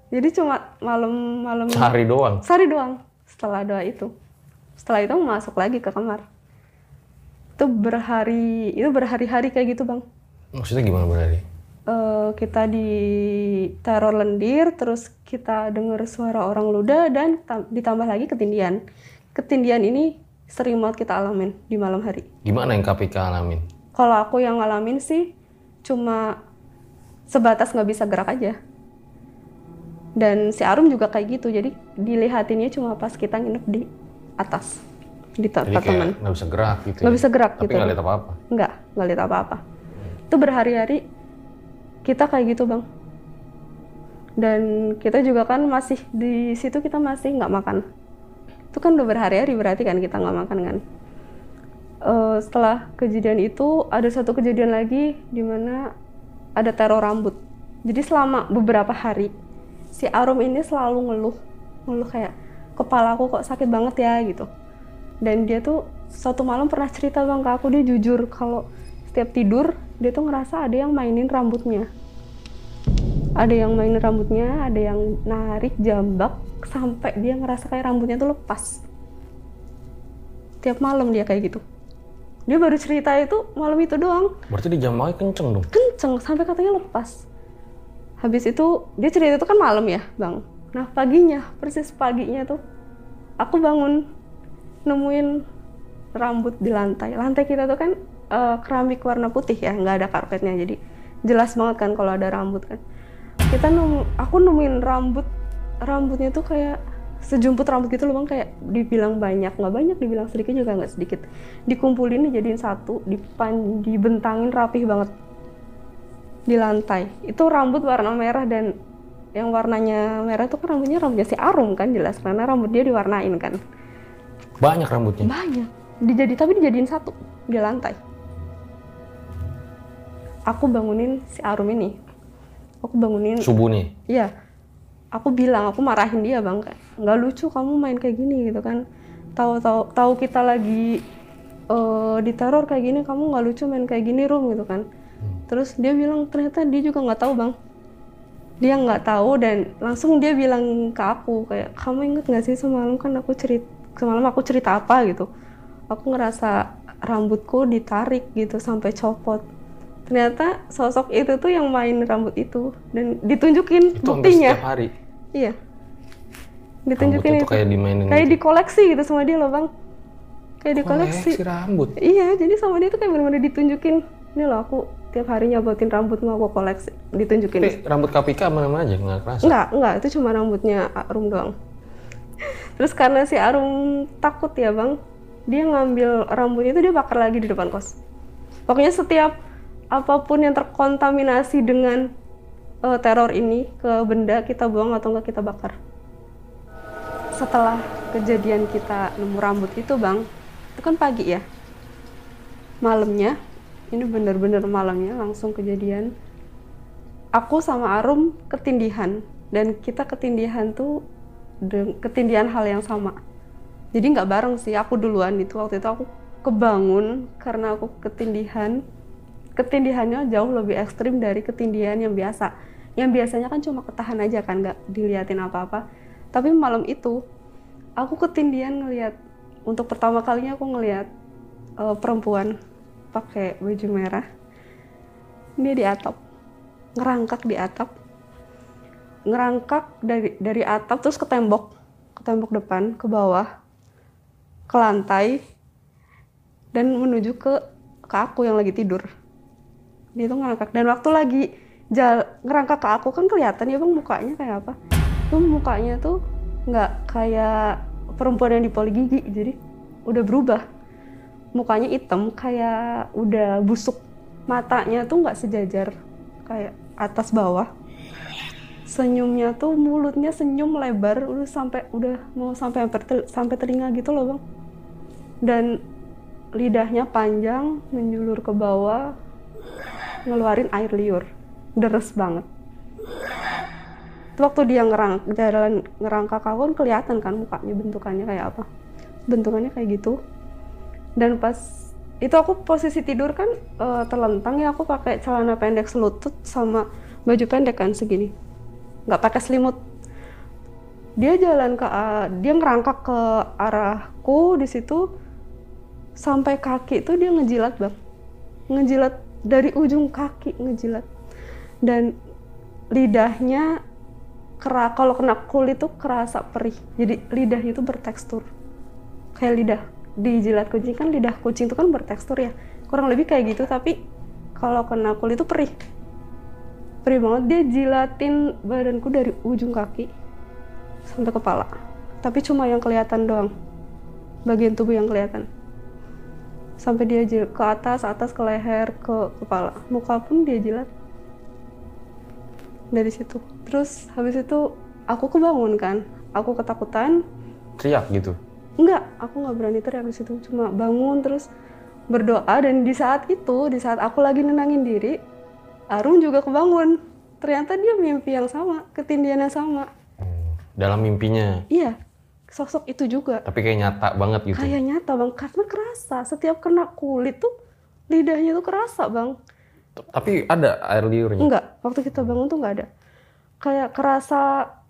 [SPEAKER 3] Jadi cuma malam-malam
[SPEAKER 4] Sehari doang.
[SPEAKER 3] sehari doang setelah doa itu. Setelah itu masuk lagi ke kamar. Itu berhari itu berhari-hari kayak gitu bang.
[SPEAKER 4] Maksudnya gimana berarti?
[SPEAKER 3] Eh, kita di teror lendir terus kita dengar suara orang luda dan tam- ditambah lagi ketindian ketindian ini sering banget kita alamin di malam hari
[SPEAKER 4] Gimana yang KPK alamin?
[SPEAKER 3] kalau aku yang ngalamin sih cuma sebatas nggak bisa gerak aja dan si Arum juga kayak gitu jadi dilihatinnya cuma pas kita nginep di atas di
[SPEAKER 4] Jadi
[SPEAKER 3] tempat teman
[SPEAKER 4] kayak nggak bisa gerak gitu.
[SPEAKER 3] nggak
[SPEAKER 4] ya.
[SPEAKER 3] bisa gerak
[SPEAKER 4] Tapi
[SPEAKER 3] gitu
[SPEAKER 4] nggak lihat apa-apa.
[SPEAKER 3] nggak nggak lihat apa-apa itu berhari-hari kita kayak gitu bang. Dan kita juga kan masih di situ kita masih nggak makan. Itu kan udah berhari-hari berarti kan kita nggak makan kan? Eh, setelah kejadian itu ada satu kejadian lagi di mana ada teror rambut. Jadi selama beberapa hari si Arum ini selalu ngeluh. Ngeluh kayak kepala aku kok sakit banget ya gitu. Dan dia tuh suatu malam pernah cerita bang ke aku. Dia jujur kalau setiap tidur dia tuh ngerasa ada yang mainin rambutnya ada yang mainin rambutnya ada yang narik jambak sampai dia ngerasa kayak rambutnya tuh lepas tiap malam dia kayak gitu dia baru cerita itu malam itu doang
[SPEAKER 4] Berarti di jambaknya kenceng dong.
[SPEAKER 3] kenceng sampai katanya lepas. Habis itu dia cerita itu kan malam ya, bang. Nah paginya, persis paginya tuh, aku bangun nemuin rambut di lantai. Lantai kita tuh kan eh, keramik warna putih ya, nggak ada karpetnya, jadi jelas banget kan kalau ada rambut kan. Kita nemu, aku nemuin rambut, rambutnya tuh kayak sejumput rambut gitu loh bang. Kayak dibilang banyak nggak banyak dibilang sedikit juga nggak sedikit. Dikumpulin dijadiin satu dipan dibentangin rapih banget. Di lantai. Itu rambut warna merah dan yang warnanya merah itu kan rambutnya rambutnya si Arum kan jelas. Karena rambut dia diwarnain kan.
[SPEAKER 4] Banyak rambutnya.
[SPEAKER 3] banyak. Dijadi tapi dijadiin satu di lantai aku bangunin si Arum ini. Aku bangunin.
[SPEAKER 4] Subuh nih.
[SPEAKER 3] Iya, aku bilang, aku marahin dia bang, nggak lucu kamu main kayak gini gitu kan. tahu tahu tahu kita lagi eh, diteror kayak gini kamu nggak lucu main kayak gini rum gitu kan. Terus dia bilang ternyata dia juga nggak tahu bang. Dia nggak tahu dan langsung dia bilang ke aku kayak kamu inget nggak sih semalam kan aku cerita semalam aku cerita apa? gitu. Aku ngerasa rambutku ditarik gitu sampai copot ternyata sosok itu tuh yang main rambut itu dan ditunjukin
[SPEAKER 4] Itu
[SPEAKER 3] buktinya
[SPEAKER 4] setiap hari.
[SPEAKER 3] iya ditunjukin
[SPEAKER 4] Rambut itu
[SPEAKER 3] itu
[SPEAKER 4] kayak dimainin
[SPEAKER 3] kayak
[SPEAKER 4] gitu.
[SPEAKER 3] dikoleksi gitu sama dia loh bang kayak dikoleksi
[SPEAKER 4] Koleksi rambut.
[SPEAKER 3] iya jadi sama dia tuh kayak benar-benar ditunjukin ini loh aku tiap hari nyabotin rambutmu aku koleksi ditunjukin
[SPEAKER 4] Tapi rambut Kapika mana-mana aja nggak kerasa.
[SPEAKER 3] Enggak, enggak, itu cuma rambutnya Arum doang. Terus karena si Arum takut ya bang, dia ngambil rambut itu dia bakar lagi di depan kos. Pokoknya setiap apa pun yang terkontaminasi dengan eh, teror ini ke benda kita buang atau enggak kita bakar. Setelah kejadian kita nemu rambut itu bang, itu kan pagi ya. Malamnya, ini bener-bener malamnya langsung kejadian aku sama Arum ketindihan dan kita ketindihan tuh ketindihan hal yang sama jadi nggak bareng sih aku duluan itu waktu itu aku kebangun karena aku ketindihan ketindihannya jauh lebih ekstrim dari ketindihan yang biasa. Yang biasanya kan cuma ketahan aja kan nggak diliatin apa-apa. Tapi malam itu aku ketindihan ngelihat untuk pertama kalinya aku ngelihat eh, perempuan pakai baju merah. Dia di atap ngerangkak di atap. Ngerangkak dari dari atap terus ke tembok ke tembok depan ke bawah ke lantai dan menuju ke ke aku yang lagi tidur dia tuh ngerangkak dan waktu lagi jal, ngerangkak ke aku kan kelihatan ya bang mukanya kayak apa. Tuh mukanya tuh nggak kayak perempuan yang dipoli gigi jadi udah berubah. Mukanya hitam kayak udah busuk. Matanya tuh nggak sejajar kayak atas bawah. Senyumnya tuh mulutnya senyum lebar udah sampai udah mau sampai sampai telinga gitu loh bang. Dan lidahnya panjang menjulur ke bawah ngeluarin air liur. Deres banget. Waktu dia ngerang jalan ngerangkak aku kan kelihatan kan mukanya bentukannya kayak apa. Bentukannya kayak gitu. Dan pas itu aku posisi tidur kan eh, terlentang ya aku pakai celana pendek selutut sama baju pendek kan segini. Nggak pakai selimut. Dia jalan ke a- dia ngerangkak ke arahku di situ sampai kaki itu dia ngejilat bang ngejilat dari ujung kaki ngejilat. Dan lidahnya kera kalau kena kulit tuh kerasa perih. Jadi lidahnya itu bertekstur. Kayak lidah di jilat kucing kan lidah kucing itu kan bertekstur ya. Kurang lebih kayak gitu tapi kalau kena kulit itu perih. Perih banget. Dia jilatin badanku dari ujung kaki sampai kepala. Tapi cuma yang kelihatan doang. Bagian tubuh yang kelihatan sampai dia jil ke atas atas ke leher ke kepala muka pun dia jilat dari situ terus habis itu aku kebangun kan aku ketakutan
[SPEAKER 4] Teriak gitu.
[SPEAKER 3] Enggak, aku nggak berani teriak di situ. Cuma bangun terus berdoa dan di saat itu, di saat aku lagi nenangin diri, Arum juga kebangun. Ternyata dia mimpi yang sama, ketindihan yang sama.
[SPEAKER 4] Hmm, Dalam mimpinya.
[SPEAKER 3] Iya, sosok itu juga.
[SPEAKER 4] Tapi kayak nyata banget gitu.
[SPEAKER 3] Kayak nyata bang, karena kerasa. Setiap kena kulit tuh lidahnya tuh kerasa bang.
[SPEAKER 4] Tapi ada air liurnya.
[SPEAKER 3] Enggak, waktu kita bangun tuh nggak ada. Kayak kerasa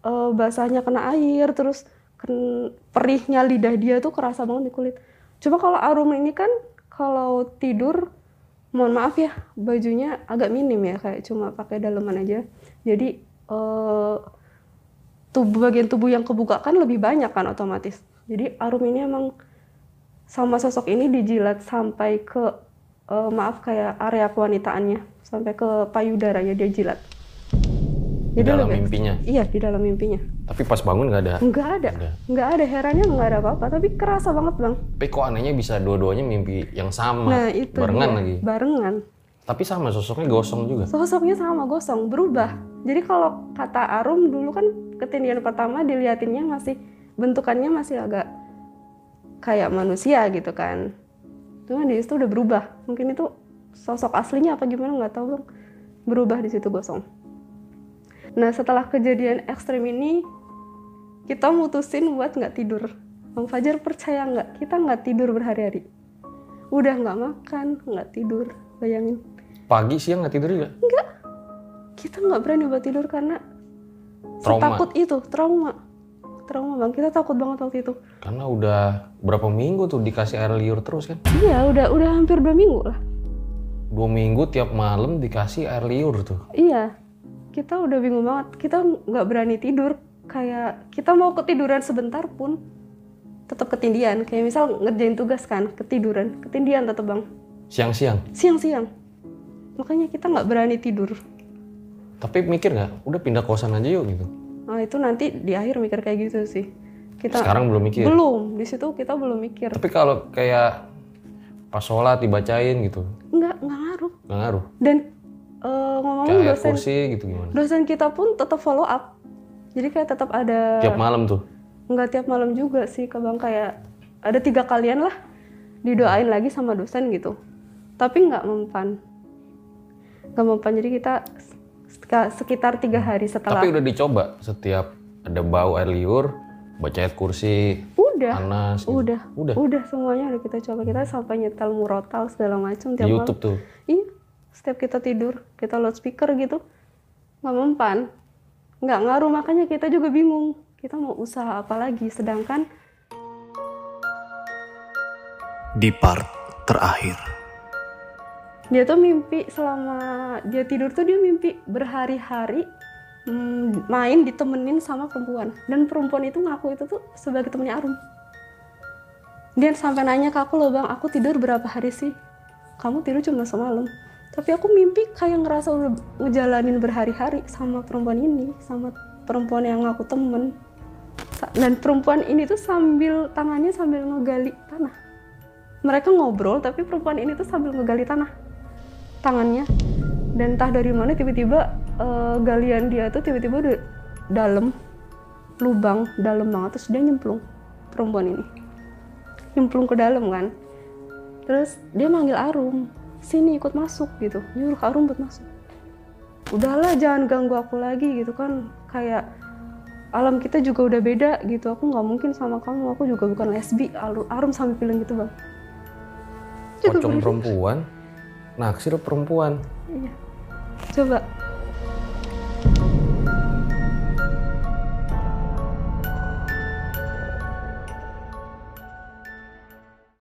[SPEAKER 3] eh, basahnya kena air, terus ken- perihnya lidah dia tuh kerasa banget di kulit. Coba kalau Arum ini kan kalau tidur, mohon maaf ya, bajunya agak minim ya, kayak cuma pakai daleman aja. Jadi eh, tubuh bagian tubuh yang kebuka kan lebih banyak kan otomatis. Jadi Arum ini emang sama sosok ini dijilat sampai ke eh, maaf kayak area kewanitaannya sampai ke payudaranya dia jilat.
[SPEAKER 4] Di dalam
[SPEAKER 3] lebih-
[SPEAKER 4] mimpinya.
[SPEAKER 3] Iya di dalam mimpinya.
[SPEAKER 4] Tapi pas bangun nggak ada.
[SPEAKER 3] Nggak ada,
[SPEAKER 4] Ada.
[SPEAKER 3] nggak ada herannya nggak ada apa-apa. Tapi kerasa banget bang.
[SPEAKER 4] Tapi kok anehnya bisa dua-duanya mimpi yang sama.
[SPEAKER 3] Nah itu
[SPEAKER 4] Barengan
[SPEAKER 3] dia.
[SPEAKER 4] lagi.
[SPEAKER 3] Barengan.
[SPEAKER 4] Tapi sama sosoknya gosong juga.
[SPEAKER 3] Sosoknya sama gosong, berubah. Jadi kalau kata Arum dulu kan ketindihan pertama diliatinnya masih bentukannya masih agak kayak manusia gitu kan. Cuma di situ udah berubah. Mungkin itu sosok aslinya apa gimana nggak tahu bang. Berubah di situ gosong. Nah setelah kejadian ekstrim ini kita mutusin buat nggak tidur Bang Fajar percaya nggak? Kita nggak tidur berhari-hari. Udah nggak makan, nggak tidur. Bayangin.
[SPEAKER 1] Pagi siang nggak tidur juga?
[SPEAKER 3] Kita nggak berani buat tidur karena
[SPEAKER 1] Trauma.
[SPEAKER 3] takut itu, trauma. Trauma bang, kita takut banget waktu itu.
[SPEAKER 1] Karena udah berapa minggu tuh dikasih air liur terus kan?
[SPEAKER 3] Iya, udah udah hampir dua minggu lah.
[SPEAKER 1] Dua minggu tiap malam dikasih air liur tuh.
[SPEAKER 3] Iya, kita udah bingung banget. Kita nggak berani tidur. Kayak kita mau ketiduran sebentar pun tetap ketindian. Kayak misal ngerjain tugas kan, ketiduran, ketindian tetap bang.
[SPEAKER 1] Siang-siang.
[SPEAKER 3] Siang-siang. Makanya kita nggak berani tidur.
[SPEAKER 1] Tapi mikir nggak? Udah pindah kosan aja yuk gitu.
[SPEAKER 3] Nah itu nanti di akhir mikir kayak gitu sih. Kita
[SPEAKER 1] Sekarang belum mikir.
[SPEAKER 3] belum di situ kita belum mikir.
[SPEAKER 1] Tapi kalau kayak pas sholat dibacain gitu,
[SPEAKER 3] Nggak nggak ngaruh.
[SPEAKER 1] nggak ngaruh.
[SPEAKER 3] Dan eh, ngomong
[SPEAKER 1] Kayak
[SPEAKER 3] dosen
[SPEAKER 1] kursi gitu gimana?
[SPEAKER 3] dosen kita pun tetap follow up. Jadi kayak tetap ada
[SPEAKER 1] Tiap malam tuh.
[SPEAKER 3] nggak tiap malam juga sih ke bang kayak ada tiga kalian lah didoain lagi sama dosen gitu tapi nggak mempan nggak mempan jadi kita sek- sekitar tiga hari setelah
[SPEAKER 1] Tapi udah dicoba setiap ada bau air liur, baca ayat kursi,
[SPEAKER 3] udah
[SPEAKER 1] panas. gitu.
[SPEAKER 3] udah
[SPEAKER 1] Udah.
[SPEAKER 3] udah semuanya udah kita coba kita sampai nyetel murotal segala macam
[SPEAKER 1] Di
[SPEAKER 3] tiap malam
[SPEAKER 1] YouTube tuh.
[SPEAKER 3] iya setiap kita tidur kita loudspeaker gitu nggak mempan nggak ngaruh makanya kita juga bingung kita mau usaha apa lagi sedangkan
[SPEAKER 5] di part terakhir.
[SPEAKER 3] Dia tuh mimpi selama dia tidur tuh dia mimpi berhari-hari mm, main ditemenin sama perempuan. Dan perempuan itu ngaku itu tuh sebagai temennya Arum. Dia sampai nanya ke aku loh bang aku tidur berapa hari sih? Kamu tidur cuma semalam. Tapi aku mimpi kayak ngerasa udah ngejalanin berhari-hari sama perempuan ini sama perempuan yang ngaku temen. Dan perempuan ini tuh sambil tangannya sambil ngegali tanah. Mereka ngobrol tapi perempuan ini tuh sambil ngegali tanah tangannya. Dan entah dari mana tiba-tiba eh, galian dia tuh tiba-tiba udah dalam lubang dalam banget terus dia nyemplung perempuan ini. Nyemplung ke dalam kan. Terus dia manggil Arum sini ikut masuk gitu. Nyuruh Arum buat masuk. Udahlah jangan ganggu aku lagi gitu kan. Kayak alam kita juga udah beda gitu. Aku nggak mungkin sama kamu aku juga bukan lesbi Arum, sampai bilang gitu bang.
[SPEAKER 1] Pocong perempuan, naksir perempuan.
[SPEAKER 3] Iya. Coba